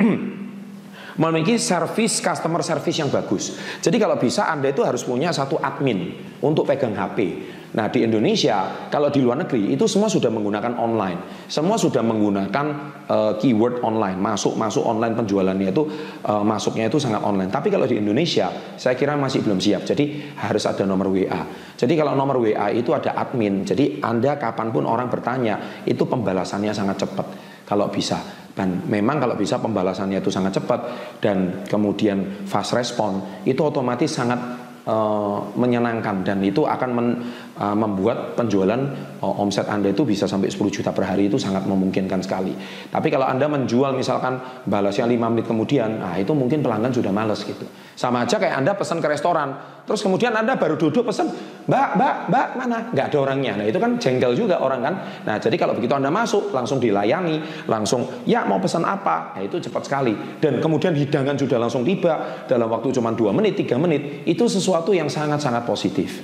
memiliki service customer service yang bagus. Jadi kalau bisa Anda itu harus punya satu admin untuk pegang HP. Nah di Indonesia, kalau di luar negeri itu semua sudah menggunakan online, semua sudah menggunakan uh, keyword online, masuk masuk online penjualannya itu uh, masuknya itu sangat online. Tapi kalau di Indonesia, saya kira masih belum siap. Jadi harus ada nomor WA. Jadi kalau nomor WA itu ada admin. Jadi anda kapan pun orang bertanya, itu pembalasannya sangat cepat kalau bisa. Dan memang kalau bisa pembalasannya itu sangat cepat dan kemudian fast respon itu otomatis sangat uh, menyenangkan dan itu akan men, uh, membuat penjualan uh, omset Anda itu bisa sampai 10 juta per hari itu sangat memungkinkan sekali. Tapi kalau Anda menjual misalkan balasnya 5 menit kemudian, nah itu mungkin pelanggan sudah males gitu. Sama aja kayak Anda pesan ke restoran, terus kemudian Anda baru duduk pesan, "Mbak, Mbak, Mbak, mana?" nggak ada orangnya. Nah, itu kan jengkel juga orang kan. Nah, jadi kalau begitu Anda masuk langsung dilayani, langsung, "Ya, mau pesan apa?" Nah, itu cepat sekali. Dan kemudian hidangan sudah langsung tiba dalam waktu cuma 2 menit, 3 menit. Itu sesuatu yang sangat-sangat positif.